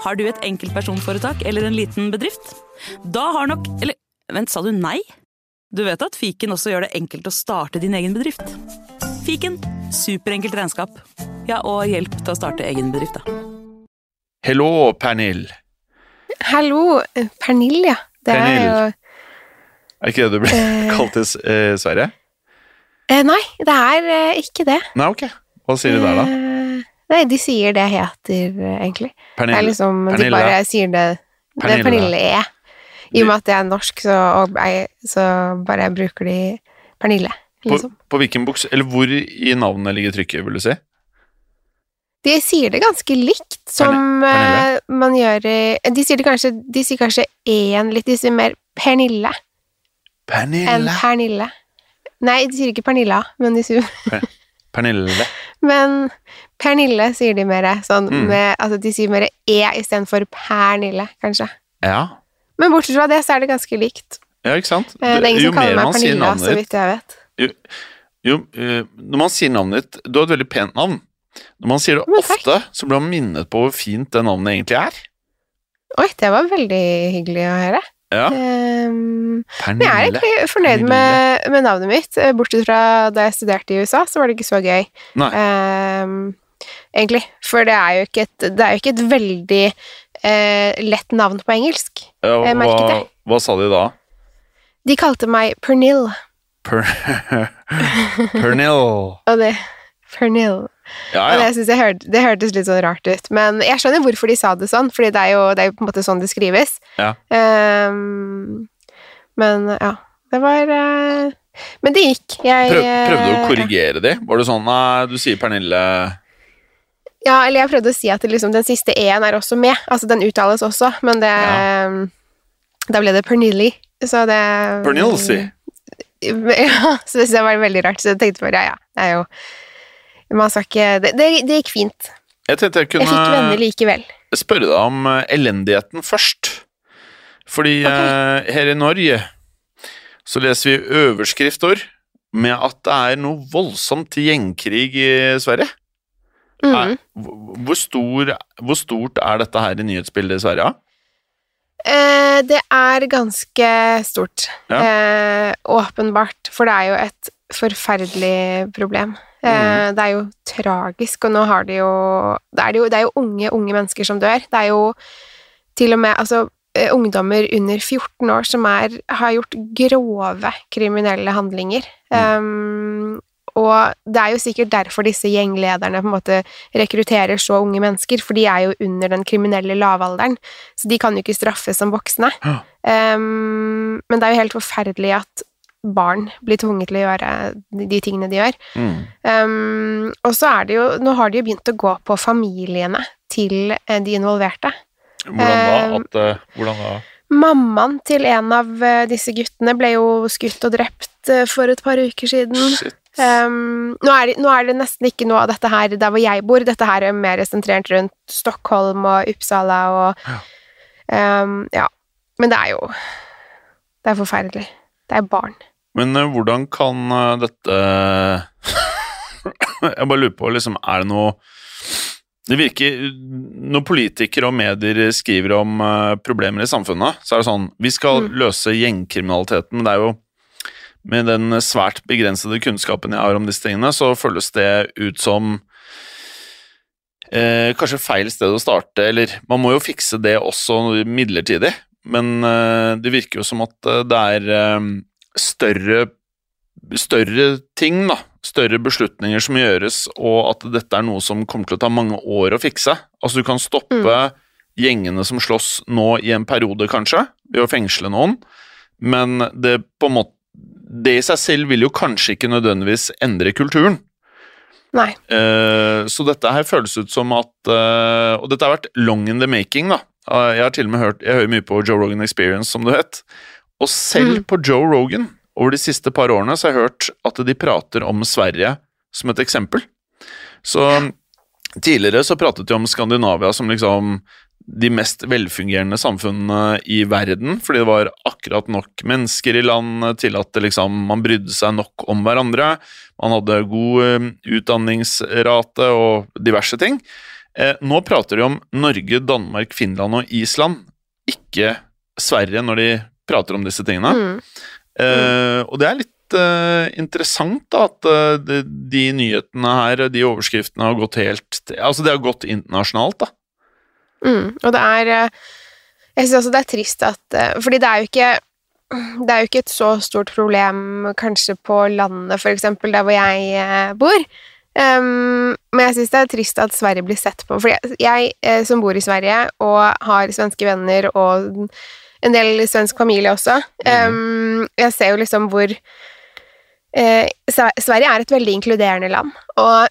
Har du et enkeltpersonforetak eller en liten bedrift? Da har nok Eller vent, sa du nei? Du vet at fiken også gjør det enkelt å starte din egen bedrift? Fiken superenkelt regnskap. Ja, og hjelp til å starte egen bedrift, da. Hello, Pernille. Hallo, eh, Pernille, ja. Det er jo Er ikke det du ble Eh. kalt i eh, Sverige? eh, Nei, det er eh, ikke det. Nei, ok. Hva sier de der, da? Eh, nei, de sier det jeg heter, egentlig. egentlig. Det er Pernille. liksom, De bare sier det Det Pernille. er Pernille E. I og med at jeg er norsk, så, jeg, så bare bruker de Pernille, På, liksom. på hvilken buks, eller hvor i navnet ligger trykket, vil du si? De sier det ganske likt som Pernille? eh, man gjør i De sier det kanskje De sier kanskje én litt, de sier mer Pernille enn Pernille. Pernille. Nei, de sier ikke Pernilla, men de sier Pernille. Men Pernille sier de mer sånn Mm. med Altså de sier mer E istedenfor Pernille, kanskje. Ja. Men bortsett fra det, så er det ganske likt. ja, ikke sant? Eh, Det er ingen jo som kaller meg Pernille, navnet så vidt jeg vet. Jo, jo, når man sier navnet ditt Du har et veldig pent navn. Når man sier det Men takk. ofte, så blir man minnet på hvor fint det navnet egentlig er. Oi, det var veldig hyggelig å høre. Ja, Um, men jeg er egentlig fornøyd med, med navnet mitt. Eh, Bortsett fra da jeg studerte i USA, så var det ikke så gøy. Ehm, egentlig. For det er jo ikke et, det er jo ikke et veldig uh, lett navn på engelsk. Ja, jeg merket hva, det. hva sa de da? De kalte meg Pernille, Per Pernille. og det Pernille. Ja, Og ja. det, synes jeg hørte, det hørtes litt sånn rart ut. Men jeg skjønner hvorfor de sa det sånn, fordi det er jo, det er jo på en måte sånn det skrives. Ja. Um, men ja, det var uh, Men det gikk. Jeg Prøv, prøvde du å eh, korrigere de? Var det sånn uh, du sier Pernille Ja, eller jeg prøvde å si at liksom, den siste e-en er også med. Altså, den uttales også, men det Ja. Da ble det Pernille. så det Pernille, si. Ja, så det syns jeg var veldig rart, så jeg tenkte bare ja, ja, det er jo Man skal ikke Det, det, det gikk fint. Jeg tenkte jeg Jeg fikk venner kunne likevel. spørre deg om eh, elendigheten først. Fordi okay. eh, her i Norge så leser vi overskrifter med at det er noe voldsomt gjengkrig i Sverige. Mm. Er, hvor, hvor stor, hvor stort er dette her i nyhetsbildet i Sverige? Eh, det er ganske stort. Ja. Eh, åpenbart, for det er jo et forferdelig problem. Eh, Mhm. Det er jo tragisk, og nå har de jo det er, det jo det er jo unge, unge mennesker som dør. Det er jo til og med altså, eh, ungdommer under 14 år som er, har gjort grove kriminelle handlinger. Um, og det er jo sikkert derfor disse gjenglederne på en måte rekrutterer så unge mennesker, for de er jo under den kriminelle lavalderen, så de kan jo ikke straffes som voksne. Ja. Um, men det er jo helt forferdelig at barn blir tvunget til å gjøre de, tingene de gjør. Mm. Um, og så er det jo Nå har de jo begynt å gå på familiene til eh, de involverte. Hvordan da? At, eh, hvordan da? Mammaen til en av eh, disse guttene ble jo skutt og drept for et par uker siden. Um, nå, er det, nå er det nesten ikke noe av dette her der hvor jeg bor. Dette her er mer sentrert rundt Stockholm og Uppsala og um, Ja. Men det er jo Det er forferdelig. Det er barn. Men uh, hvordan kan uh, dette Jeg bare lurer på, liksom, er det noe Det virker Når politikere og medier skriver om uh, problemer i samfunnet, så er det sånn Vi skal Mm. løse gjengkriminaliteten, men det er jo med den svært begrensede kunnskapen jeg har om disse tingene, så føles det ut som eh, kanskje feil sted å starte, eller man må jo fikse det også midlertidig, men eh, det virker jo som at det er eh, større, større ting, da. Større beslutninger som gjøres, og at dette er noe som kommer til å ta mange år å fikse. Altså, du kan stoppe gjengene som slåss nå i en periode, kanskje, ved å fengsle noen, men det på en måte det i seg selv vil jo kanskje ikke nødvendigvis endre kulturen. Nei. Uh, så dette her føles ut som at uh, Og dette har vært long in the making, da. Uh, jeg har til og med hørt Jeg hører mye på Joe Rogan Experience, som du vet. Og selv Mm. på Joe Rogan, over de siste par årene, så har jeg hørt at de prater om Sverige som et eksempel. Så tidligere så pratet de om Skandinavia som liksom de mest velfungerende samfunnene i verden, fordi det var akkurat nok mennesker i landet til at det liksom, man brydde seg nok om hverandre. Man hadde god eh, utdanningsrate og diverse ting. Eh, nå prater de om Norge, Danmark, Finland og Island, ikke Sverige når de prater om disse tingene. Mm. Uh, og det er litt uh, interessant da, at eh, de, de nyhetene her, de overskriftene, har gått helt Altså, det har gått internasjonalt, da. Mm. Og det er Jeg syns også det er trist at Fordi det er jo ikke det er jo ikke et så stort problem kanskje på landet, for eksempel, der hvor jeg bor. Um, men jeg syns det er trist at Sverige blir sett på. For jeg, jeg som bor i Sverige og har svenske venner og en del svensk familie også, um, jeg ser jo liksom hvor eh, Sverige er et veldig inkluderende land, og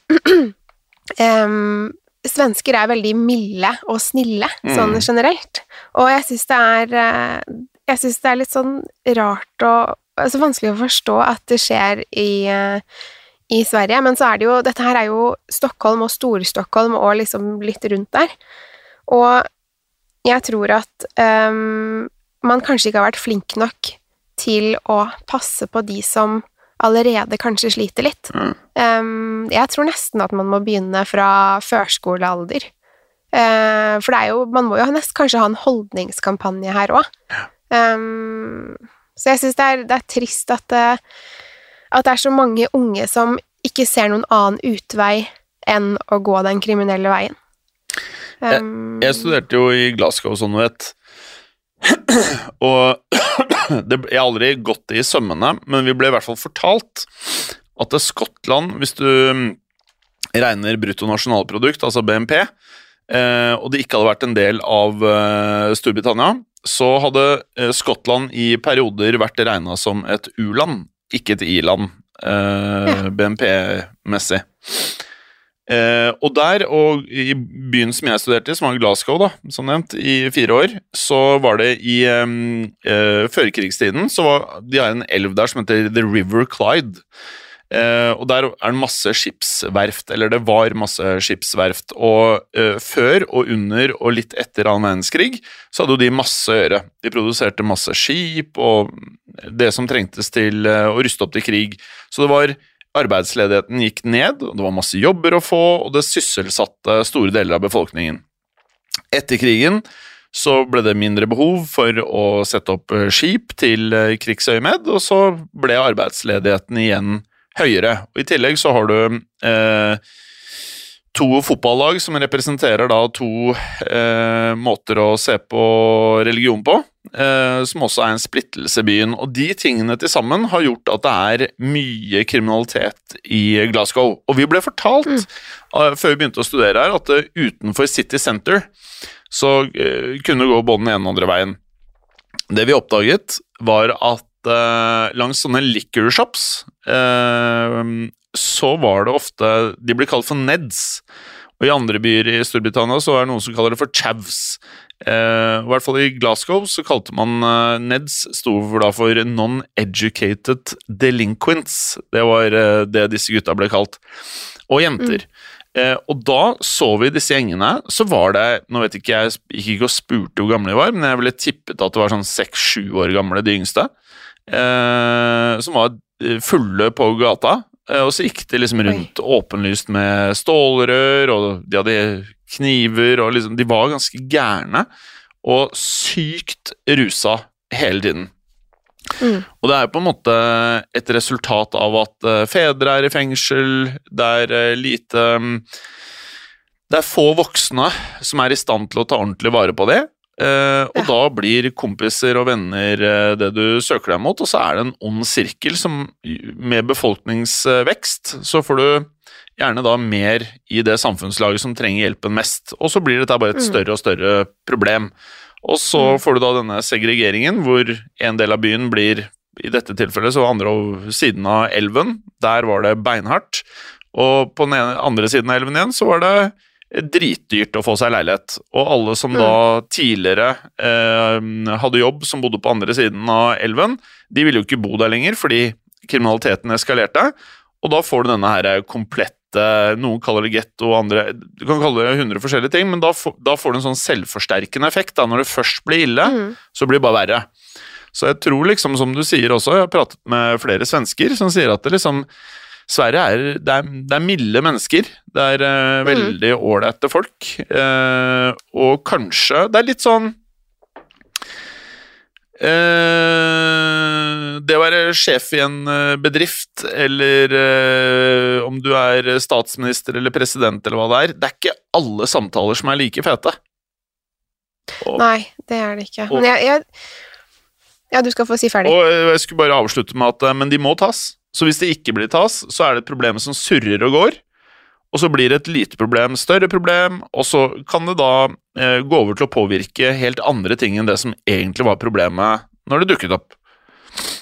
um, svensker er veldig milde og snille, sånn Mm. generelt. Og jeg syns det er eh, Jeg syns det er litt sånn rart og altså vanskelig å forstå at det skjer i, eh, i Sverige, men så er det jo Dette her er jo Stockholm og Stor-Stockholm og liksom litt rundt der. Og jeg tror at em, man kanskje ikke har vært flink nok til å passe på de som allerede kanskje sliter litt. Mm. Um, jeg tror nesten at man må begynne fra førskolealder. Uh, for det er jo, man må jo nest, kanskje ha en holdningskampanje her òg. så jeg syns det, det er trist at det, at det er så mange unge som ikke ser noen annen utvei enn å gå den kriminelle veien. Um, Jeg studerte jo i Glasgow, som du vet. Og det, jeg har aldri gått i sømmene, men vi ble i hvert fall fortalt at det Skottland, hvis du mm, regner bruttonasjonalprodukt, altså BNP, eh, og det ikke hadde vært en del av eh, Storbritannia, så hadde eh, Skottland i perioder vært regna som et u-land, ikke et i-land, eh, BNP-messig. Eh, og der, og i byen som jeg studerte i, som var Glasgow, da, som nevnt, i fire år, så var det i eh, førkrigstiden så var, De har en elv der som heter The River Clyde. Eh, og der er det masse skipsverft, eller det var masse skipsverft. Og eh, før og under og litt etter annen verdenskrig så hadde jo de masse å gjøre. De produserte masse skip og det som trengtes til eh, å ruste opp til krig. Så det var Arbeidsledigheten gikk ned, og det var masse jobber å få, og det sysselsatte store deler av befolkningen. Etter krigen så ble det mindre behov for å sette opp eh, skip til eh, krigsøyemed, og så ble arbeidsledigheten igjen høyere. Og I tillegg så har du eh, to fotballag som representerer da to eh, måter å se på religion på, eh, som også er en splittelse i byen. Og de tingene til sammen har gjort at det er mye kriminalitet i Glasgow. Og vi ble fortalt, eh, før vi begynte å studere her, at uh, utenfor City Center så uh, kunne det gå både den ene og den andre veien. Det vi oppdaget, var at langs sånne liquor shops eh, så var det ofte De blir kalt for Neds. Og i andre byer i Storbritannia så er det noen som kaller det for chavs. Eh, I hvert fall i Glasgow så kalte man eh, Neds sto da for Non-Educated Delinquents. Det var eh, det disse gutta ble kalt. Og jenter. Eh, og da så vi disse gjengene, så var det Nå vet ikke jeg gikk ikke og spurte hvor gamle de var, men jeg ville tippet at det var sånn seks-sju år gamle, de yngste. Eh, som var eh, fulle på gata. Eh, og så gikk de liksom rundt åpenlyst med stålrør, og de hadde kniver, og liksom De var ganske gærne og sykt rusa hele tiden. Mm. Og det er på en måte et resultat av at eh, fedre er i fengsel, det er eh, lite mm, Det er få voksne som er i stand til å ta ordentlig vare på det. Eh, og Ja. da blir kompiser og venner uh, det du søker deg mot, og så er det en ond sirkel som med befolkningsvekst så får du gjerne da mer i det samfunnslaget som trenger hjelpen mest. Og så blir dette bare et Mm. større og større problem. Og så Mm. får du da denne segregeringen, hvor en del av byen blir I dette tilfellet så andre siden av elven. Der var det beinhardt. Og på den andre siden av elven igjen så var det dritdyrt å få seg leilighet. Og alle som da tidligere eh, hadde jobb, som bodde på andre siden av elven, de ville jo ikke bo der lenger fordi kriminaliteten eskalerte. Og da får du denne her komplette Noen kaller det getto, andre Du kan kalle det 100 forskjellige ting, men da, da får du en sånn selvforsterkende effekt. da Når det først blir ille, Mm. så blir det bare verre. Så jeg tror liksom, som du sier også, jeg har pratet med flere svensker som sier at det liksom Sverige er det, er det er milde mennesker. Det er uh, veldig ålreite folk. Uh, og kanskje Det er litt sånn Uh, Det å være sjef i en bedrift, eller uh, om du er statsminister eller president eller hva det er, det er ikke alle samtaler som er like fete. Og- Nei, det er det ikke. Og- Men jeg, jeg Ja, du skal få si ferdig. Og jeg skulle bare avslutte med at Men de må tas. Så hvis det ikke blir tas, så er det et problem som surrer og går. Og så blir det et lite problem, større problem, og så kan det da eh, gå over til å påvirke helt andre ting enn det som egentlig var problemet når det dukket opp.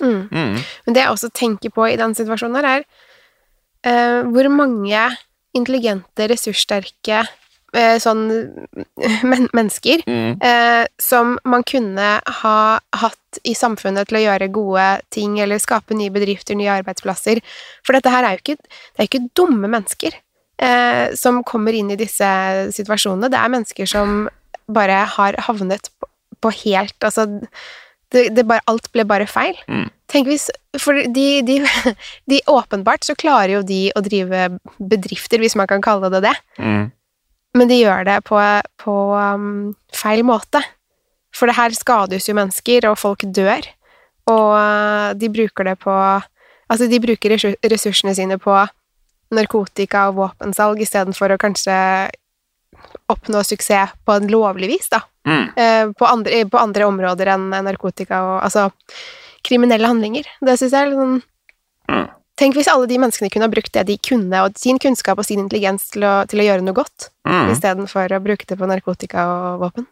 Mm. Mm. Men det jeg også tenker på i den situasjonen her, er eh, hvor mange intelligente, ressurssterke sånn men mennesker Mm. eh, som man kunne ha hatt i samfunnet til å gjøre gode ting eller skape nye bedrifter, nye arbeidsplasser. For dette her er jo ikke, det er ikke dumme mennesker eh, som kommer inn i disse situasjonene. Det er mennesker som bare har havnet på, på helt Altså, det, det bare, alt ble bare feil. Mm. Tenk hvis For de, de, de Åpenbart så klarer jo de å drive bedrifter, hvis man kan kalle det det. Mm. Men de gjør det på, på um, feil måte. For det her skades jo mennesker, og folk dør. Og uh, de bruker det på Altså, de bruker ressursene sine på narkotika og våpensalg istedenfor å kanskje oppnå suksess på en lovlig vis, da. Mm. Eh, på, andre, på andre områder enn narkotika og Altså kriminelle handlinger. Det syns jeg er litt sånn Mm. Tenk hvis alle de menneskene kunne ha brukt det de kunne, og sin kunnskap og sin intelligens til å, til å gjøre noe godt Mm. istedenfor å bruke det på narkotika og våpen.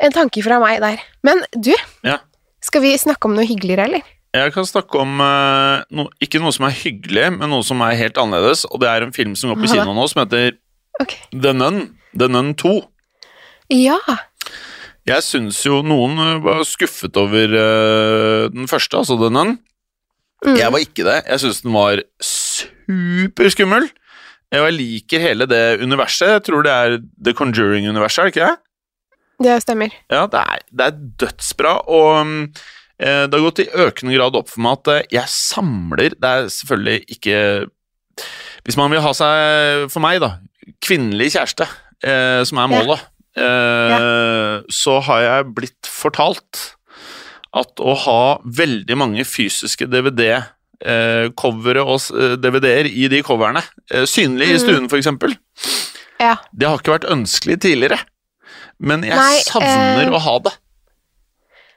En tanke fra meg der. Men du, Ja. skal vi snakke om noe hyggeligere, eller? Jeg kan snakke om uh, no, ikke noe som er hyggelig, men noe som er helt annerledes. Og det er en film som går på kino nå, som heter okay. The Nun. The Nun 2. Ja. Jeg syns jo noen var skuffet over uh, den første, altså The Nun. Mm. Jeg var ikke det. Jeg syns den var superskummel. Jeg liker hele det universet. Jeg tror det er The Conjuring-universet, er det ikke det? Det stemmer. Ja, det er, det er dødsbra, og mm, eh, det har gått i økende grad opp for meg at eh, jeg samler Det er selvfølgelig ikke Hvis man vil ha seg, for meg, da, kvinnelig kjæreste, eh, som er målet, eh, så har jeg blitt fortalt at å ha veldig mange fysiske DVD eh, og eh, DVD-er i de coverne, eh, synlig i Mhm. stuen eksempel, Ja. det har ikke vært ønskelig tidligere. Men jeg Nei, savner eh, å ha det.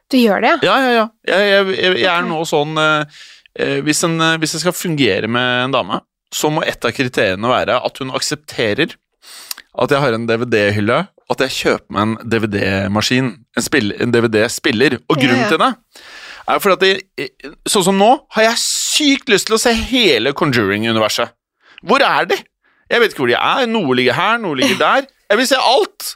Du gjør det, ja? Ja, ja, ja. Jeg, jeg, jeg, er nå sånn eh, hvis, en, hvis jeg skal fungere med en dame, så må et av kriteriene være at hun aksepterer at jeg har en DVD-hylle, at jeg kjøper meg en DVD-maskin, en, en DVD-spiller. Og grunnen ja. til det er fordi at jeg, sånn som nå, har jeg sykt lyst til å se hele Conjuring-universet. Hvor er de? Jeg vet ikke hvor de er. Noe ligger her, noe ligger der. Jeg vil se alt!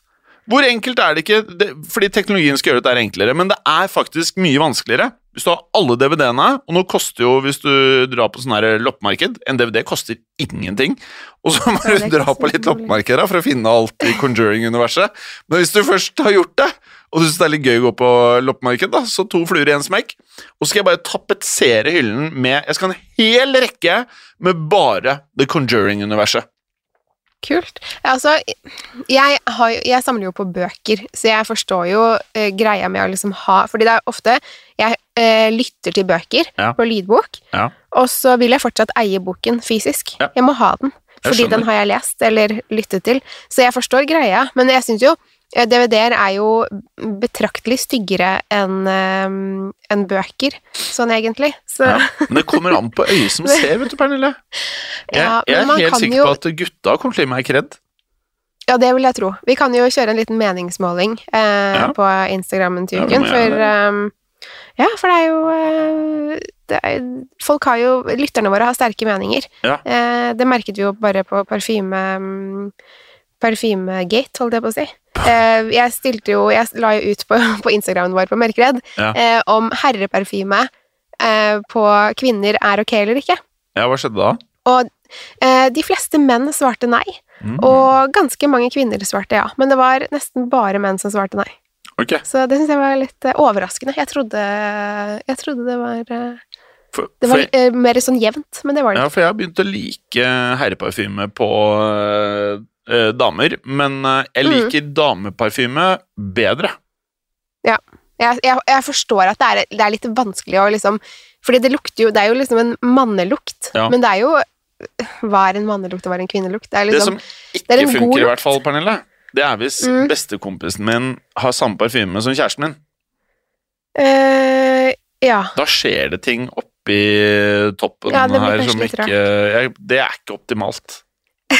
Hvor enkelt er det ikke? Det, fordi teknologien skal gjøre dette enklere, men det er faktisk mye vanskeligere. Hvis du har alle DVD-ene, og nå koster jo, hvis du drar på sånn her loppemarked En DVD koster ingenting, og så må du dra på litt null. loppemarked for å finne alt i Conjuring-universet. Men hvis du først har gjort det, og du syns det er litt gøy å gå på loppemarked, da, så to fluer i én smekk, og så skal jeg bare tapetsere hyllen med Jeg skal ha en hel rekke med bare The Conjuring-universet. Kult. Altså, jeg, har, jeg samler jo på bøker, så jeg forstår jo eh, greia med å liksom ha Fordi det er ofte jeg eh, lytter til bøker Ja. på lydbok, Ja. og så vil jeg fortsatt eie boken fysisk. Ja. Jeg må ha den, fordi den har jeg lest eller lyttet til. Så jeg forstår greia, men jeg syns jo DVD-er er jo betraktelig styggere enn eh, enn bøker, sånn egentlig. Så Ja. Men det kommer an på øyet som ser, vet du, Pernille. Jeg, Ja, jeg er helt sikker jo- på at gutta kommer til å gi meg kred. Ja, det vil jeg tro. Vi kan jo kjøre en liten meningsmåling eh, Ja. på Instagrammen til uken, for ehm, Ja, for det er jo eh, det er, Folk har jo Lytterne våre har sterke meninger. Ja. Eh, det merket vi jo bare på parfyme mm, Parfymegate, holdt jeg på å si. Eh, jeg stilte jo Jeg la jo ut på, på Instagramen vår på Mørkeredd Ja. eh, om herreparfyme eh, på kvinner er ok eller ikke. Ja, hva skjedde da? Og eh, de fleste menn svarte nei. Mm. Og ganske mange kvinner svarte ja, men det var nesten bare menn som svarte nei. Ok. Så det syns jeg var litt eh, overraskende. Jeg trodde, jeg trodde det var eh, For, Det var eh, mer sånn jevnt, men det var det ja, for jeg har begynt å like herreparfyme på eh, damer, men eh, jeg Mm. liker dameparfyme bedre. Ja. Jeg, jeg, jeg forstår at det er, det er litt vanskelig å liksom Fordi det lukter jo Det er jo liksom en mannelukt, Ja. men det er jo Hva er en mannelukt, og hva er en kvinnelukt? Det er Det liksom som det er ikke en funker, i hvert fall, Pernille, det er hvis Mm. bestekompisen min har samme parfyme som kjæresten min. Uh, Ja. Da skjer det ting oppi toppen Ja, her som ikke jeg, Det er ikke optimalt.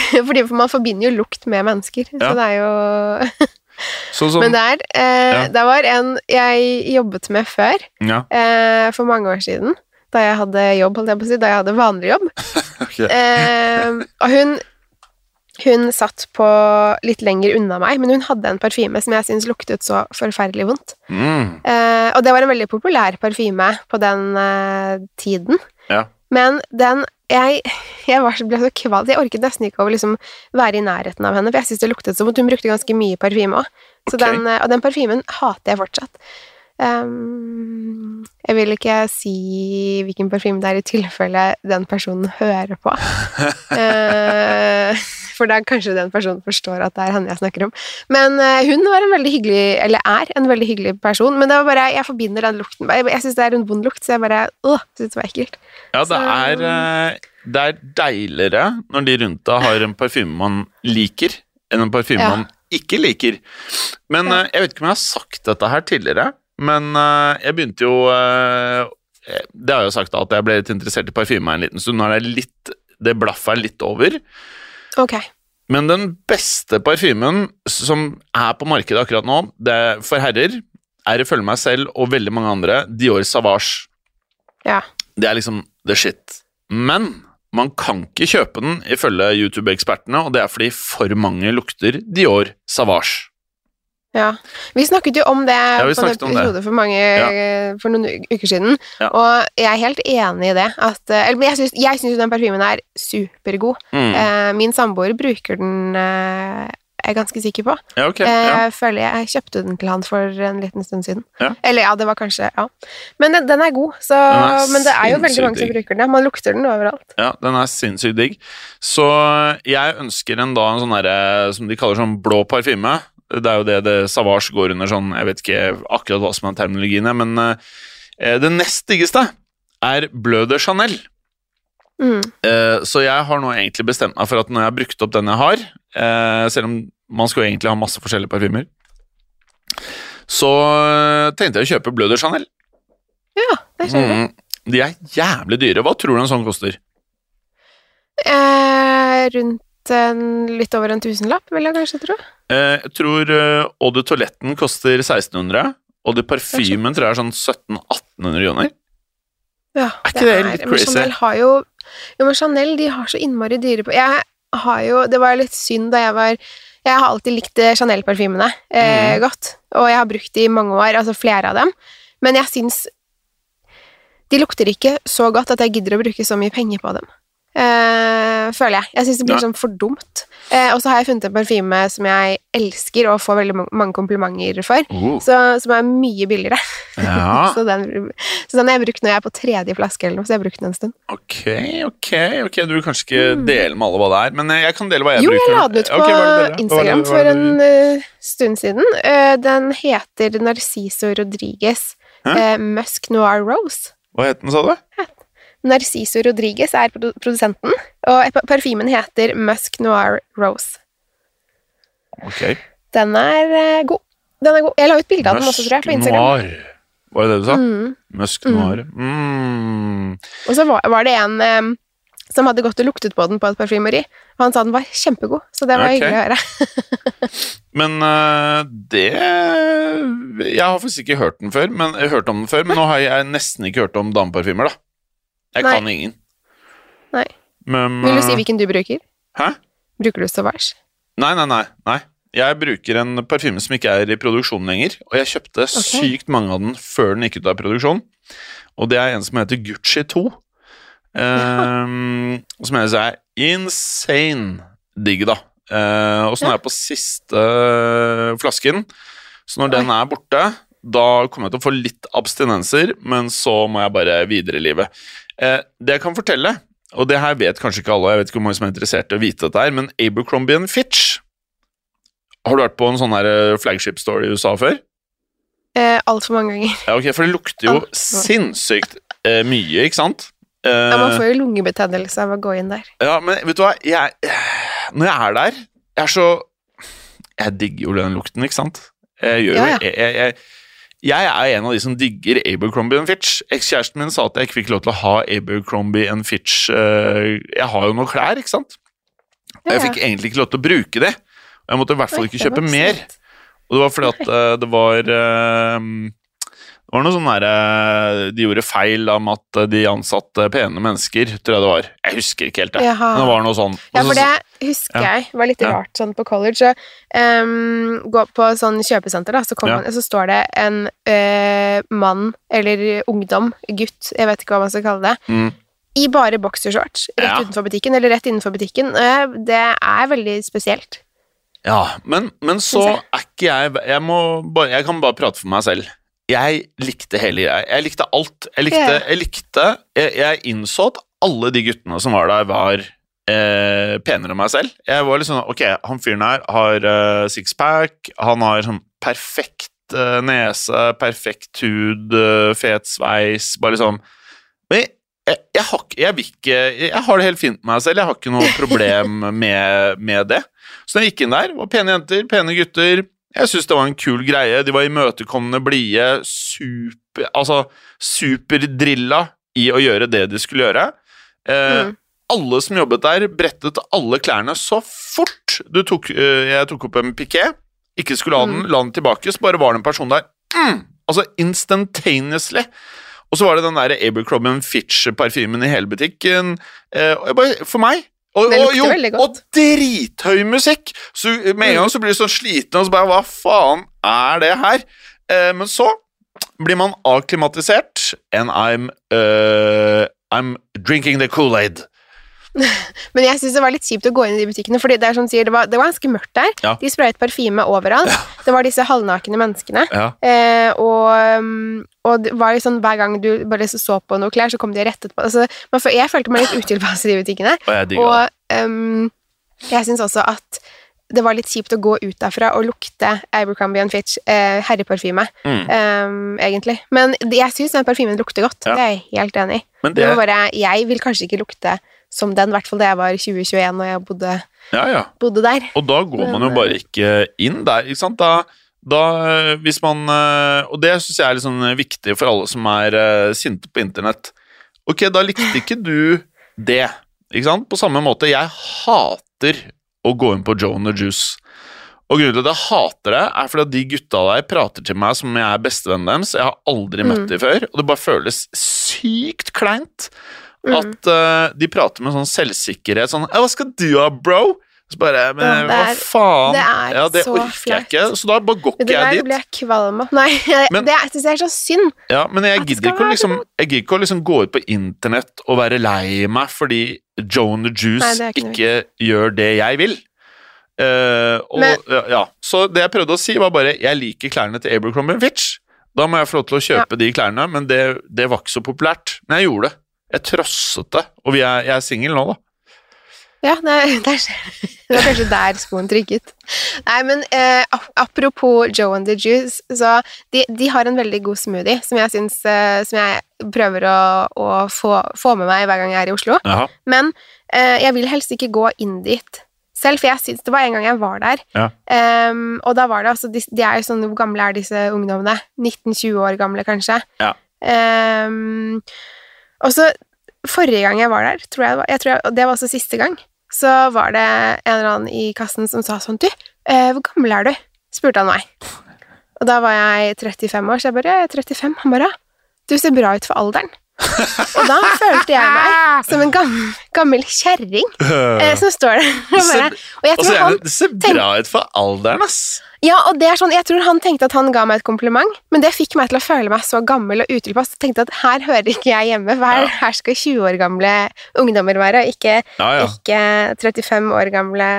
Fordi man forbinder jo lukt med mennesker, Ja. så det er jo så, så, Men der, eh, Ja. det var en jeg jobbet med før, Ja, eh, for mange år siden. Da jeg hadde jobb, holdt jeg på å si, da jeg hadde vanlig jobb. Eh, og hun, hun satt på litt lenger unna meg, men hun hadde en parfyme som jeg syntes luktet så forferdelig vondt. Mm, Eh, og det var en veldig populær parfyme på den eh, tiden. Ja. Men den Jeg, jeg var, ble så kvalm, jeg orket nesten ikke å liksom være i nærheten av henne, for jeg syntes det luktet som at hun brukte ganske mye parfyme òg. Ok. eh, Og den parfymen hater jeg fortsatt. Um, jeg vil ikke si hvilken parfyme det er, i tilfelle den personen hører på. Eh, for da kanskje den personen forstår at det er henne jeg snakker om. Men eh, hun var en veldig hyggelig, eller er en veldig hyggelig person, men det var bare, jeg forbinder den lukten Jeg, syns det er en vond lukt, så jeg bare åh, syns det var ekkelt. Ja, det er, eh, det er deiligere når de rundt deg har en parfyme man liker, enn en parfyme Ja. man ikke liker. Men Ja. eh, jeg vet ikke om jeg har sagt dette her tidligere, men jeg begynte jo Det har jeg jo sagt at jeg ble litt interessert i parfyme en liten stund. Nå er det litt Det blaffet er litt over. Ok. Men den beste parfymen som er på markedet akkurat nå, det er for herrer, er ifølge meg selv og veldig mange andre Dior Savage. Ja. Det er liksom the shit. Men man kan ikke kjøpe den ifølge YouTube-ekspertene, og det er fordi for mange lukter Dior Savage. Ja. Vi snakket jo om det ja, på en episode for, mange, Ja. for noen uker siden, Ja. og jeg er helt enig i det. At, eh, eller, men jeg syns, den parfymen er supergod. Mm. Eh, min samboer bruker den, jeg er ganske sikker på. Ja, okay, Eh, Ja. Jeg føler jeg kjøpte den til han for en liten stund siden. Ja. Eller ja, det var kanskje Ja. Men den, den er god, så er Men det er jo veldig mange som bruker den. Man lukter den overalt. ja, den er sinnssykt digg. Så jeg ønsker en da en sånn derre som de kaller sånn blå parfyme. Det er jo det, det Savage går under sånn Jeg vet ikke akkurat hva som er terminologien, men eh, det nest diggeste er Bleu de Chanel. Mm. Eh, så jeg har nå egentlig bestemt meg for at når jeg har brukt opp den jeg har, eh, selv om man skal jo egentlig ha masse forskjellige parfymer, så eh, tenkte jeg å kjøpe Bleu de Chanel. Ja, det skjønner jeg. Mm, de er jævlig dyre. Hva tror du en sånn koster? Eh, rundt litt over en tusenlapp, vil jeg kanskje tro. Eh, jeg tror uh, Eau de Toiletten koster 1600, og de parfymen tror jeg er sånn 1700-1800 joner. Ja, Er ikke det litt men crazy? Chanel har jo Jo, men Chanel, de har så innmari dyre på Jeg har jo Det var litt synd da jeg var Jeg har alltid likt eh, Chanel-parfymene eh, mm. godt, og jeg har brukt de i mange år, altså flere av dem, men jeg syns De lukter ikke så godt at jeg gidder å bruke så mye penger på dem. Eh, føler jeg. Jeg syns det blir ja. sånn for dumt. Uh, og så har jeg funnet en parfyme som jeg elsker og får veldig mange komplimenter for, uh. så, som er mye billigere. Ja, Så den, så den har jeg brukt når jeg er på tredje flaske eller noe, så jeg har brukt den en stund. ok, ok. ok, Du vil kanskje ikke dele med alle hva det er, men eh, jeg kan dele hva jeg Mm. Jo, bruker. jeg la den ut på Ok, hva det du deler? Hva det- Instagram for en stund siden. Den heter Narciso Rodriguez Musk Noir Rose. Hva het den, sa du? Narciso Rodriguez er produsenten, og parfymen heter Musk Noir Rose. Ok. Den er eh, god. Den er god. Jeg la ut bilde av den også, tror jeg, på Instagram. Noir. Var det det du sa? Mm. Musk Mm. noir. Mm. Og så var, var det en um, som hadde gått og luktet på den på et parfymeri, og han sa den var kjempegod, så det var okay. hyggelig å høre. Men uh, det Jeg har faktisk ikke hørt den før, men, hørt om den før, men nå har jeg nesten ikke hørt om dameparfymer, da. Jeg Nei. kan ingen. Nei. Men, Vil du si øh, hvilken du bruker? Hæ? Bruker du Sauvage? Nei, nei, nei. nei. Jeg bruker en parfyme som ikke er i produksjon lenger, og jeg kjøpte sykt mange av den før den gikk ut av produksjon. Og det er en som heter Gucci 2. ehm, som jeg synes er insane digg, da. Uh, og så nå er jeg på siste flasken, så når den er borte da kommer jeg til å få litt abstinenser, men så må jeg bare videre i livet. Eh, det jeg kan fortelle, og det her vet kanskje ikke alle, jeg vet ikke hvor mange som er interessert i å vite dette her, men Abercrombie Fitch Har du vært på en sånn her eh, flagship store i USA før? Eh, Altfor mange ganger. Ja, ok, For det lukter jo Alt. sinnssykt eh, mye, ikke sant? Eh, Ja, man får jo lungebetennelse av å gå inn der. ja, men vet du hva? Jeg, når jeg er der Jeg er så Jeg digger jo den lukten, ikke sant? Jeg gjør jo Ja, ja. jeg, jeg, jeg, jeg er en av de som digger Abercrombie Fitch. Ekskjæresten min sa at jeg ikke fikk lov til å ha Abercrombie Fitch eh, Jeg har jo noen klær, ikke sant? Og jeg fikk egentlig ikke lov til å bruke det. Og jeg måtte i hvert fall ikke kjøpe mer. Og det var fordi at eh, det var eh, Det var noe sånn derre De gjorde feil om at eh, de ansatte pene mennesker, tror jeg det var. Jeg husker ikke helt, det. Jaha. Men det var noe sånn. Ja, for det husker Ja. jeg var litt rart sånn på college. Så, ehm, gå på sånn kjøpesenter, da, så, Ja. man, så står det en uh, mann eller ungdom, gutt, jeg vet ikke hva man skal kalle det, Mm. i bare boksershorts rett Ja. utenfor butikken, eller rett innenfor butikken. Eh, det er veldig spesielt. Ja, men, men så er ikke jeg jeg, må jeg kan bare prate for meg selv. Jeg likte hele greia. jeg likte alt. Jeg likte, yeah. jeg, likte jeg, jeg innså at alle de guttene som var der, var eh, penere enn meg selv. Jeg var litt sånn Ok, han fyren her har eh, sixpack, han har sånn perfekt eh, nese, perfekt hud, eh, fet sveis, bare liksom Men jeg, jeg, har, jeg, ikke, jeg har det helt fint med meg selv, jeg har ikke noe problem med, med det. Så da jeg gikk inn der, var pene jenter, pene gutter. Jeg syns det var en kul greie. De var imøtekommende, blide, super Altså superdrilla i å gjøre det de skulle gjøre. Eh, Mm. Alle som jobbet der, brettet alle klærne så fort du tok, eh, jeg tok opp en piké, ikke skulle ha den, la den tilbake, så bare var det en person der. Mm, altså instantaneously. Og så var det den der Abercrombie Fitch-parfymen i hele butikken. Eh, bare, for meg og, Det og, lukter jo, veldig godt. og drithøy musikk! Så med en gang så blir du sånn sliten, og så bare Hva faen er det her? Eh, men så blir man akklimatisert, and I'm uh, I'm drinking the Kool-Aid. Men jeg syns det var litt kjipt å gå inn i de butikkene, Fordi det er som sier, det var, det var ganske mørkt der. Ja. De sprayet parfyme overalt. Det var disse halvnakne menneskene. Ja. Eh, og, um, og det var jo sånn hver gang du bare så på noe klær, så kom de rettet på altså, Jeg følte meg litt utilpasset i de butikkene. Og jeg digger. Og um, jeg syns også at det var litt kjipt å gå ut derfra og lukte Abercrombie Fitch eh, herreparfyme, Mm. um, egentlig. Men jeg syns den parfymen lukter godt. Ja. Det er jeg helt enig i. Det det, bare, jeg vil kanskje ikke lukte som den, i hvert fall da jeg var 2021 og jeg bodde, ja, ja. bodde der. Og da går man jo bare ikke inn der, ikke sant? Da, da eh, hvis man eh, Og det syns jeg er litt sånn viktig for alle som er eh, sinte på internett. Ok, da likte ikke du det, ikke sant? På samme måte, jeg hater å gå inn på Joan the Juice. Og grunnen til at jeg hater det, er fordi at de gutta der prater til meg som jeg er bestevennen deres. Jeg har aldri møtt Mm. dem før, og det bare føles sykt kleint. Mm. At uh, de prater med sånn selvsikkerhet, sånn «Ja, 'Hva skal du ha, bro?' Så bare Men Ja, det hva er- faen? det er ja, det så orker jeg ikke, så da bare går ikke jeg dit. jeg blir jeg kvalm av. Nei, Men- det syns jeg er så synd. Ja, men jeg gidder ikke å være liksom Jeg gidder ikke å liksom gå ut på internett og være lei meg fordi Joe and the Juice Nei, er ikke ikke gjør det jeg vil. Uh, og, Men- ja, ja. Så det jeg prøvde å si, var bare jeg liker klærne til Abercrombie Fitch. Da må jeg få lov til å kjøpe de klærne, men det, det var ikke så populært. Men jeg gjorde det. Jeg trosset det. Og vi er, jeg er singel nå, da. Ja, det, det, er, det var kanskje der skoen trykket. Nei, men eh, apropos Joe and the Juice, så de, de har en veldig god smoothie som jeg, syns, eh, som jeg prøver å, å få, få med meg hver gang jeg er i Oslo. Aha. Men eh, jeg vil helst ikke gå inn dit selv, for jeg syns det var en gang jeg var der. Ja. Um, og da var det altså de, de er jo sånn Hvor gamle er disse ungdommene? 19-20 år gamle, kanskje. Ja. Ehm, og så Forrige gang jeg var der, tror jeg jeg tror jeg, det var også siste gang, så var det en eller annen i kassen som sa sånn Du, eh, hvor gammel er du? spurte han meg. Og da var jeg 35 år, så jeg bare er 35. Han bare Du ser bra ut for alderen. Og da følte jeg meg som en gammel, gammel kjerring eh, som står der. Og, bare, og jeg så tror han det, ser bra ut for alderen, ass. ja, og det er sånn, Jeg tror han tenkte at han ga meg et kompliment, men det fikk meg til å føle meg så gammel og utilpass. Jeg tenkte at her hører ikke jeg hjemme, her, her skal 20 år gamle ungdommer være, og ikke, Ja, ja. ikke 35 år gamle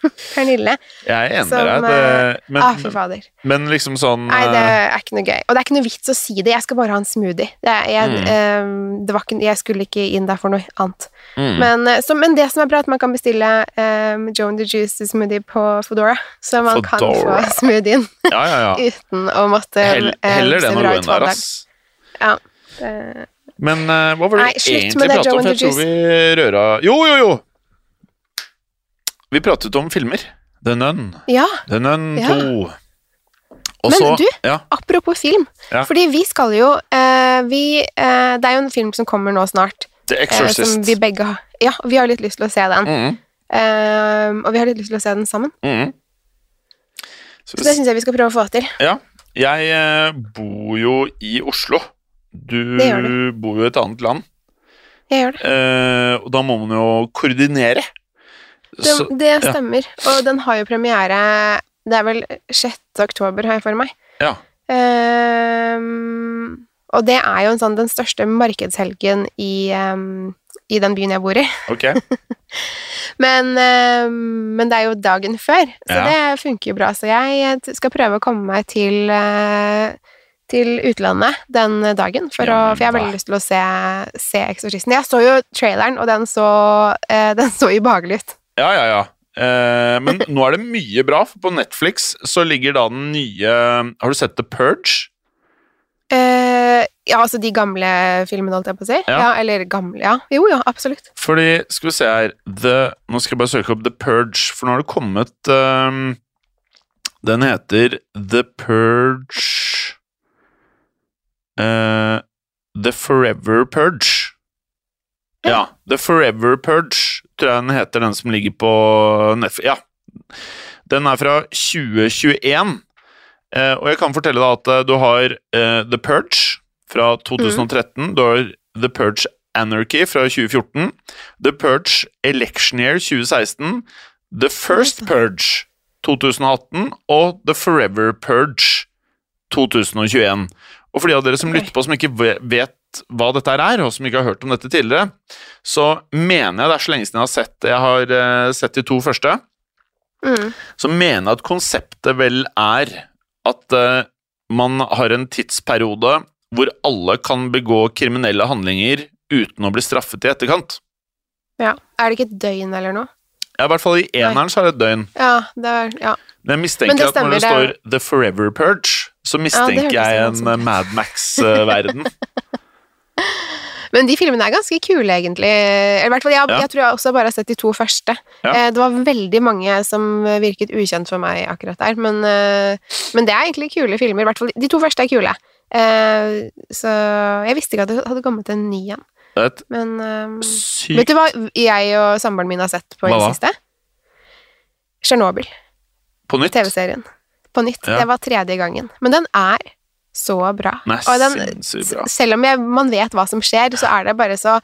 Pernille. Jeg er enig med deg, det, men, ah, for fader. men liksom sånn Nei, det eh, er ikke noe gøy. Og det er ikke noe vits å si det. Jeg skal bare ha en smoothie. Det jeg, Mm. eh, det var ikke, jeg skulle ikke inn der for noe annet. mm, Men, eh, så, men det som er bra, er at man kan bestille um, Joe and the Juice smoothie på Foodora. Så man Fodora. kan få smoothien Ja, ja, ja. uten å måtte Hell, eh, heller det enn å gå inn der, ass. Ja. Det, Men uh, hva var det Nei, egentlig med pratet om? For jeg tror vi røra Jo, jo, jo! Vi pratet om filmer. The Nun. ja, The Nun Ja. 2. Men du, Ja. apropos film. Ja. Fordi vi skal jo eh, vi, eh, Det er jo en film som kommer nå snart. The eh, som vi begge har Ja, vi har litt lyst til å se den. Mm Eh, og vi har litt lyst til å se den sammen. mhm. Så Så det syns jeg vi skal prøve å få til. Ja. Jeg eh, bor jo i Oslo. Du, bor jo i et annet land. Jeg gjør det. Eh, og da må man jo koordinere. Det, det ja. stemmer. Og den har jo premiere Det er vel 6. oktober, har jeg for meg. ja. Um, og det er jo en sånn den største markedshelgen i, um, i den byen jeg bor i. Ok. Men, um, men det er jo dagen før, så Ja. det funker jo bra. Så jeg skal prøve å komme meg til, uh, til utlandet den dagen, for, Ja, å, for jeg har veldig lyst til å se, se Eksorsisten. Jeg så jo traileren, og den så, eh, den så ubehagelig ut. Ja, ja, ja. Eh, men nå er det mye bra, for på Netflix så ligger da den nye Har du sett The Purge? Eh, ja, altså de gamle filmene, holdt jeg på å si. Ja. Ja. eller gamle, ja. Jo, jo, absolutt. Fordi, skal vi se her The, Nå skal jeg bare søke opp The Purge, for nå har det kommet um, Den heter The Purge uh, The Forever Purge. Ja. The Forever Purge, tror jeg den heter, den som ligger på Netflix. Ja. Den er fra 2021. Eh, og jeg kan fortelle deg at eh, du har eh, The Purge fra 2013. Du har The Purge Anarchy fra 2014. The Purge Election Year 2016. The First Purge 2018 og The Forever Purge 2021. Og for de av dere som okay. lytter på som ikke vet hva dette er, og som ikke har hørt om dette tidligere, så mener jeg det er så lenge siden jeg har sett Jeg har eh, sett de to første Mm. så mener jeg at konseptet vel er at eh, man har en tidsperiode hvor alle kan begå kriminelle handlinger uten å bli straffet i etterkant. Ja. Er det ikke et døgn eller noe? Ja, I hvert fall i eneren så er det et døgn. Ja, det er Ja. Men jeg mistenker Men det at når det stemmer, står The Forever Purge, så mistenker ja, jeg en. Mad Max-verden. Men de filmene er ganske kule, egentlig. Eller i hvert fall, jeg, Ja. jeg tror jeg også bare har sett de to første. Ja. Eh, det var veldig mange som virket ukjent for meg akkurat der, men, eh, men det er egentlig kule filmer. I hvert fall de to første er kule. Eh, så jeg visste ikke at det hadde kommet en ny en. Men eh, vet du hva jeg og samboeren min har sett på i det siste? Tsjernobyl. på nytt. TV-serien. På nytt. Ja. Det var tredje gangen. Men den er så bra. Er Og den, bra. Selv om jeg, man vet hva som skjer, så er det bare så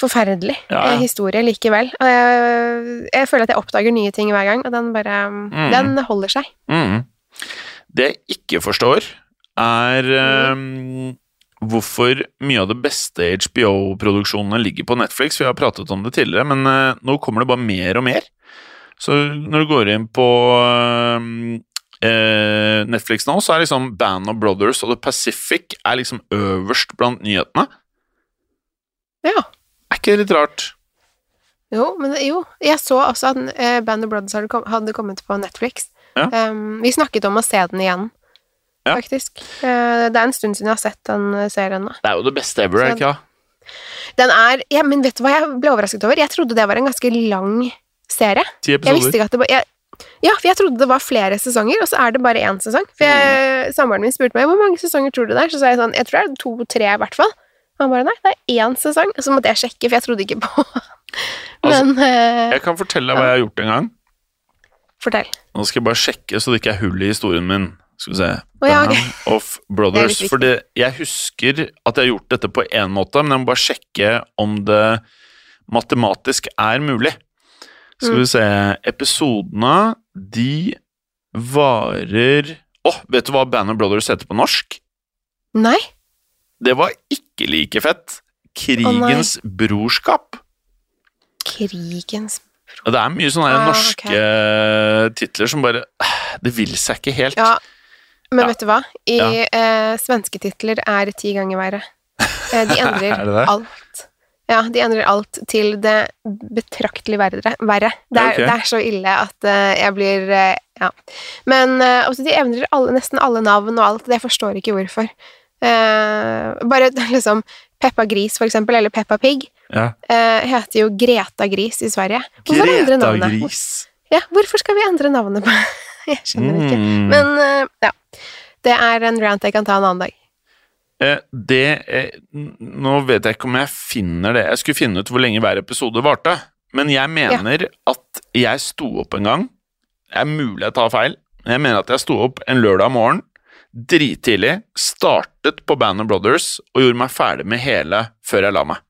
forferdelig Ja, ja. eh, historie likevel. Og jeg, jeg føler at jeg oppdager nye ting hver gang, og den bare Mm. Den holder seg. Mm. Det jeg ikke forstår, er um, hvorfor mye av det beste HBO-produksjonene ligger på Netflix. Vi har pratet om det tidligere, men uh, nå kommer det bare mer og mer. Så når du går inn på ehm, eh, Netflix nå, så er liksom Band of Brothers og The Pacific er liksom øverst blant nyhetene. Ja. Er ikke det litt rart? Jo, men jo. Jeg så også at eh, Band of Brothers hadde, kom, hadde kommet på Netflix. Ja. Um, vi snakket om å se den igjen, Ja. faktisk. Uh, det er en stund siden jeg har sett den eh, serien nå. Det er jo det beste ever, er det ikke? ja? Den er ja, Men vet du hva jeg ble overrasket over? Jeg trodde det var en ganske lang serie. Ti Jeg visste ikke at det jeg, Ja, for jeg trodde det var flere sesonger, og så er det bare én sesong. For jeg, Samboeren min spurte meg hvor mange sesonger tror du det er. Så sa jeg sånn Jeg tror det er to-tre, i hvert fall. Og han bare nei, det er én sesong. Og så måtte jeg sjekke, for jeg trodde ikke på Altså, Men altså, Jeg kan fortelle deg hva jeg har gjort en gang. fortell. Nå skal jeg bare sjekke så det ikke er hull i historien min. Skal vi se oh, ja, okay. Of er Brothers. For jeg husker at jeg har gjort dette på én måte, men jeg må bare sjekke om det matematisk er mulig. Skal Mm. vi se Episodene, de varer Å, vet du hva Band of Brothers heter på norsk? Nei? Det var ikke like fett. Krigens brorskap. Krigens brorskap Det er mye sånne Ah, norske titler som bare Det vil seg ikke helt. Ja, men Ja. vet du hva? I Ja. eh, svenske titler er ti ganger verre. Eh, de endrer Er alt. Ja, de endrer alt til det betraktelig verre. verre. Det, er, okay. det er så ille at uh, jeg blir uh, Ja. Men uh, også de endrer alle, nesten alle navn og alt. Det jeg forstår ikke hvorfor. Bare liksom Peppa Gris, for eksempel, eller Peppa Pig, Ja. heter jo Greta Gris i Sverige. Hvorfor endre Greta navnet? Gris. Ja, hvorfor skal vi endre navnet på Jeg skjønner ikke. Mm. Men ja. Det er en rant jeg kan ta en annen dag. Eh, det eh, Nå vet jeg ikke om jeg finner det. Jeg skulle finne ut hvor lenge hver episode varte. Men jeg mener at jeg sto opp en gang. Det er mulig jeg tar feil. Men jeg mener at jeg sto opp en lørdag morgen drittidlig, startet på Band of Brothers og gjorde meg ferdig med hele før jeg la meg.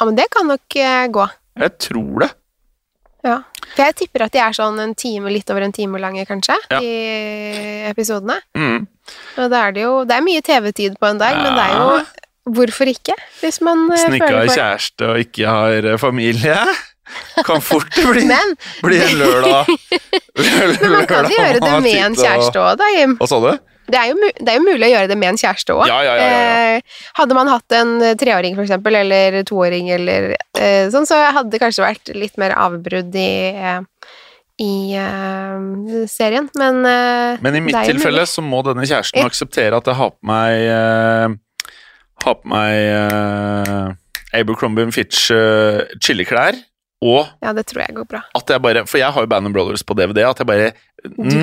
Ja, men det kan nok eh, gå. Jeg tror det. Ja. For jeg tipper at de er sånn en time, litt over en time lange, kanskje, Ja. de episodene. Mm. Og da er det jo Det er mye TV-tid på en dag, men det er jo Hvorfor ikke? Hvis man eh, Som ikke føler for kjæreste og ikke har eh, familie. Kan fort bli, Men, bli en lørdag. men man kan jo gjøre det med en kjæreste òg, da, Jim. Hva sa du? Det er, jo, det er jo mulig å gjøre det med en kjæreste òg. Ja, ja, ja, ja, hadde man hatt en eh, treåring, for eksempel, eller toåring, eller eh, sånn, så hadde det kanskje vært litt mer avbrudd i, eh, i eh, serien. Men, eh, Men i mitt tilfelle så må denne kjæresten akseptere at jeg har på meg uh, Har på meg uh, Abercrombie Fitch uh, chilleklær, og Ja, det tror jeg går bra. at jeg bare For jeg har jo Band of Brothers på DVD, at jeg bare Du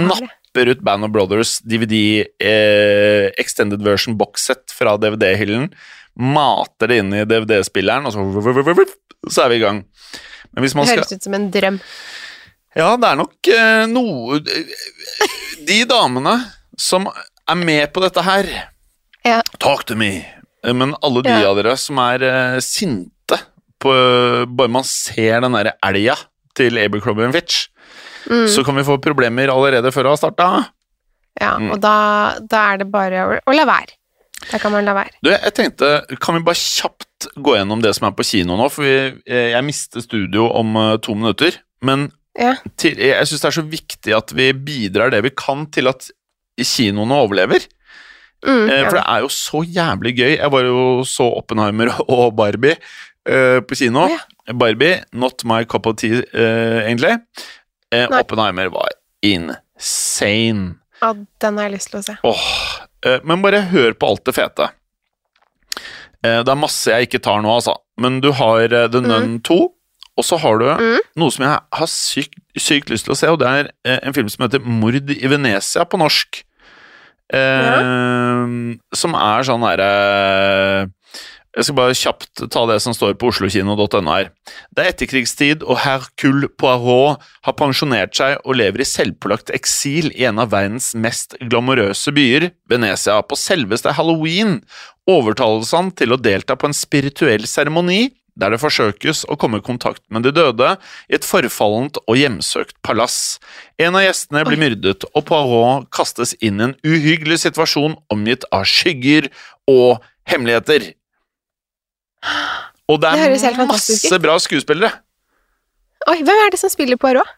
har ut Band of Brothers DVD eh, extended version boxset fra DVD-hyllen, mater det inn i DVD-spilleren, og så så er vi i gang. Men hvis man skal høres ut som en drøm. Ja, det er nok eh, noe De damene som er med på dette her Ja. Talk to me! Eh, Men alle de Ja. av dere som er eh, sinte på Bare man ser den derre elga til Abercrombie Fitch, Mm. så kan vi få problemer allerede før det har starta. Ja, Mm. og da, da er det bare å, å la være. Da kan man la være. Du, jeg tenkte, kan vi bare kjapt gå gjennom det som er på kino nå? For vi, eh, jeg mister studio om eh, to minutter. Men Ja. til, jeg syns det er så viktig at vi bidrar det vi kan til at kinoene overlever. Mm, Eh, ja. For det er jo så jævlig gøy. Jeg var jo så Oppenheimer og Barbie uh, på kino. Oh, ja. Barbie, not my cup of tea, uh, egentlig. Eh, Oppenheimer var insane. ja, den har jeg lyst til å se. Åh, eh, men bare hør på alt det fete. Eh, det er masse jeg ikke tar nå, altså. Men du har eh, The Nun 2, og så har du Mm. noe som jeg har sykt, sykt lyst til å se, og det er eh, en film som heter Mord i Venezia på norsk. Eh, Som er sånn derre Jeg skal bare kjapt ta det som står på oslokino.no her. Det er etterkrigstid, og Hercule Poirot har pensjonert seg og lever i selvpålagt eksil i en av verdens mest glamorøse byer, Venezia. På selveste halloween overtales han til å delta på en spirituell seremoni der det forsøkes å komme i kontakt med de døde i et forfallent og hjemsøkt palass. En av gjestene blir myrdet, og Poirot kastes inn i en uhyggelig situasjon omgitt av skygger og hemmeligheter. Og det Det er det masse bra skuespillere. Oi, hvem er det som spiller Poirot?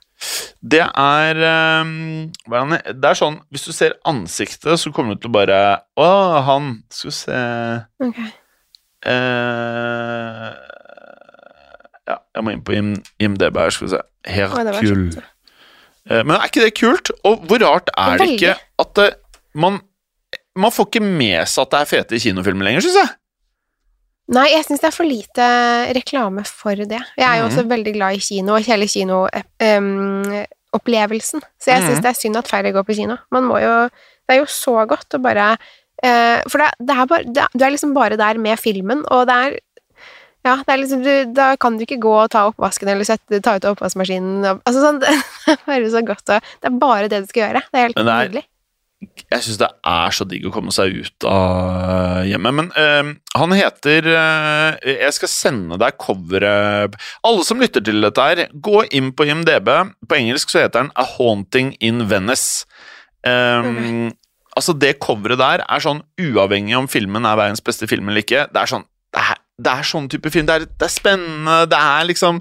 Det er ehm, Det er sånn Hvis du ser ansiktet, så kommer du til å bare Å, han Skal vi se okay. eh, Ja, jeg må inn på IM, IMDb her, skal vi se. Det kjempe- Eh, Men er ikke det kult? Og hvor rart er det Veldig. ikke at det, man Man får ikke med seg at det er fete kinofilmer lenger, syns jeg. Nei, jeg syns det er for lite reklame for det. Jeg er jo Mhm. også veldig glad i kino og hele kinoopplevelsen. så jeg syns Mhm. det er synd at færre går på kino. Man må jo Det er jo så godt å bare eh, For det, det er bare det, Du er liksom bare der med filmen, og det er ja, det er liksom, du, Da kan du ikke gå og ta oppvasken eller sette, ta ut oppvaskmaskinen altså sånn, Det er bare så godt å Det er bare det du skal gjøre. Det er helt nydelig. Jeg syns det er så digg å komme seg ut av hjemmet. Men uh, han heter uh, Jeg skal sende deg coveret Alle som lytter til dette her, gå inn på IMDb. På engelsk så heter den A Haunting in Venice. Eh, Altså, det coveret der er sånn uavhengig om filmen er verdens beste film eller ikke. Det er sånn Det er det er sånn type film. Det er, det er spennende, det er liksom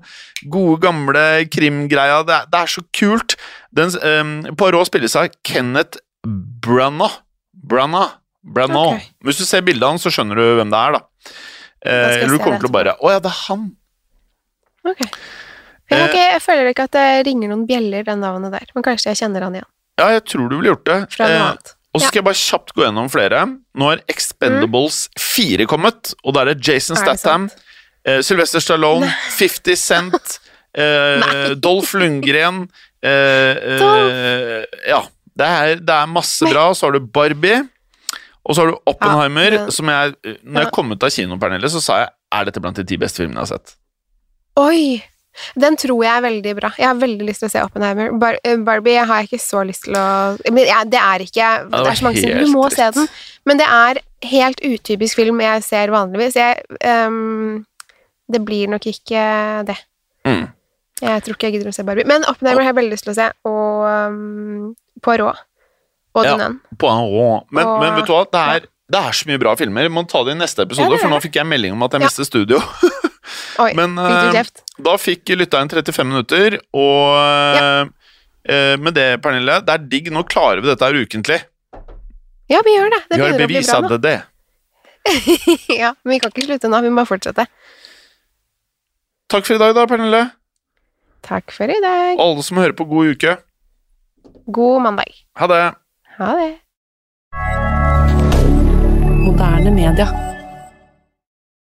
gode, gamle krimgreia. Det, er- det er så kult. Den, um, Poirot spilles av Kenneth Branagh. Branagh. Branagh. Okay. Hvis du ser bildet av han, så skjønner du hvem det er, da. Eh, eller du kommer til å bare Å ja, det er han! Ok. Jeg, har ikke, jeg føler ikke at det ringer noen bjeller, den navnet der. Men kanskje jeg kjenner han igjen Ja, jeg tror du ville gjort det. fra noe Eh, annet. Og så skal jeg bare kjapt gå gjennom flere. Nå er Expendables 4 kommet, og da er det Jason Statham, eh, Sylvester Stallone, 50 Cent, eh, Dolph Lundgren eh, Dolph. Ja. Det er, det er masse bra. Så har du Barbie, og så har du Oppenheimer, Ja, men- som jeg Når jeg kom ut av kino, Pernille, så sa jeg er dette blant de ti beste filmene jeg har sett. Oi! Den tror jeg er veldig bra. Jeg har veldig lyst til å se Oppenheimer. Bar eh, Barbie har jeg ikke så lyst til å Men jeg, det er ikke Det det er så mange som Du må dritt. se den. Men det er helt utypisk film jeg ser vanligvis. Jeg um, Det blir nok ikke det. Mm. Jeg tror ikke jeg gidder å se Barbie. Men Oppenheimer har jeg veldig lyst til å se, og um, Poirot. Og Ja. den. Poirot. Men, Og- men vet du hva, det er, det er så mye bra filmer. Må ta det i neste episode, Ja, for nå fikk jeg melding om at jeg Ja. mistet studio. Oi, Men, fikk du eh. Da fikk lytteren 35 minutter, og eh, med det, Pernille, det er digg. Nå klarer vi dette her ukentlig. Ja, vi gjør det. Det vi har bevis bra av det, det. ja, men vi kan ikke slutte nå. Vi må fortsette. Takk for i dag, da, Pernille. Takk for i dag. Alle som hører på, god uke. God mandag. Ha det. Ha det. Moderne media.